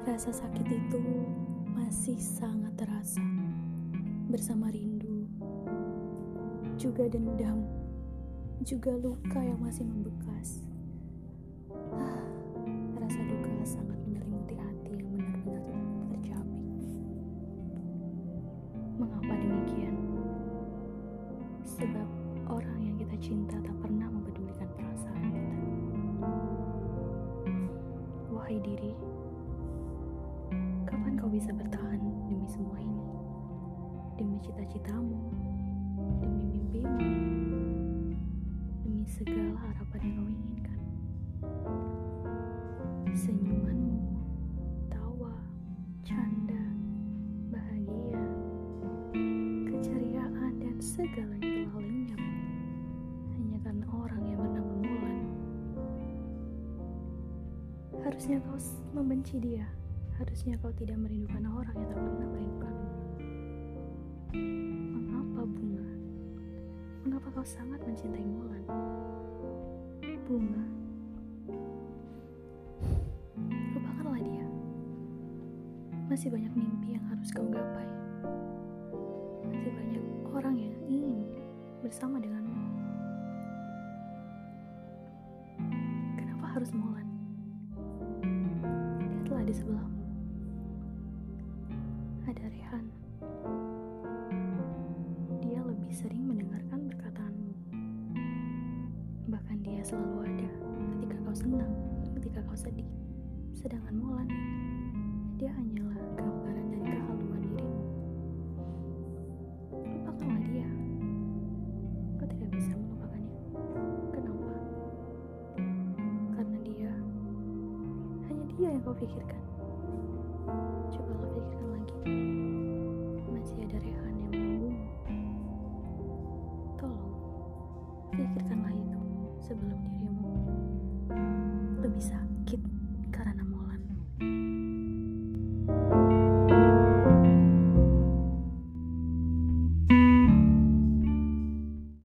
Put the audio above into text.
Rasa sakit itu masih sangat terasa bersama rindu, juga dendam, juga luka yang masih membekas. Ah, rasa duka sangat menyelimuti hati yang benar-benar tercapek. Mengapa demikian? Sebab orang yang kita cinta tak pernah mempedulikan perasaan kita. Wahai diri, bisa bertahan demi semua ini? Demi cita-citamu, demi mimpimu, demi segala harapan yang kau inginkan. Senyumanmu, tawa, canda, bahagia, keceriaan, dan segala lenyap orang yang bernama Mulan. Harusnya kau membenci dia. Harusnya kau tidak merindukan orang yang tak pernah merindukanmu. Mengapa bunga? Mengapa kau sangat mencintai Mulan? Bunga. Lupakanlah dia. Masih banyak mimpi yang harus kau gapai. Masih banyak orang yang ingin bersama denganmu. Kenapa harus Mulan? Lihatlah di sebelahmu. Ada Rehan. Dia lebih sering mendengarkan perkataanmu. Bahkan dia selalu ada ketika kau senang, ketika kau sedih. Sedangkan Mulan, dia hanyalah gambaran dari kehaluan dirimu. Lupakanlah dia. Kau tidak bisa melupakannya. Kenapa? Karena dia hanya dia yang kau pikirkan coba lo pikirkan lagi. Masih ada Rehan yang menunggumu tolong pikirkanlah itu sebelum dirimu. Lebih sakit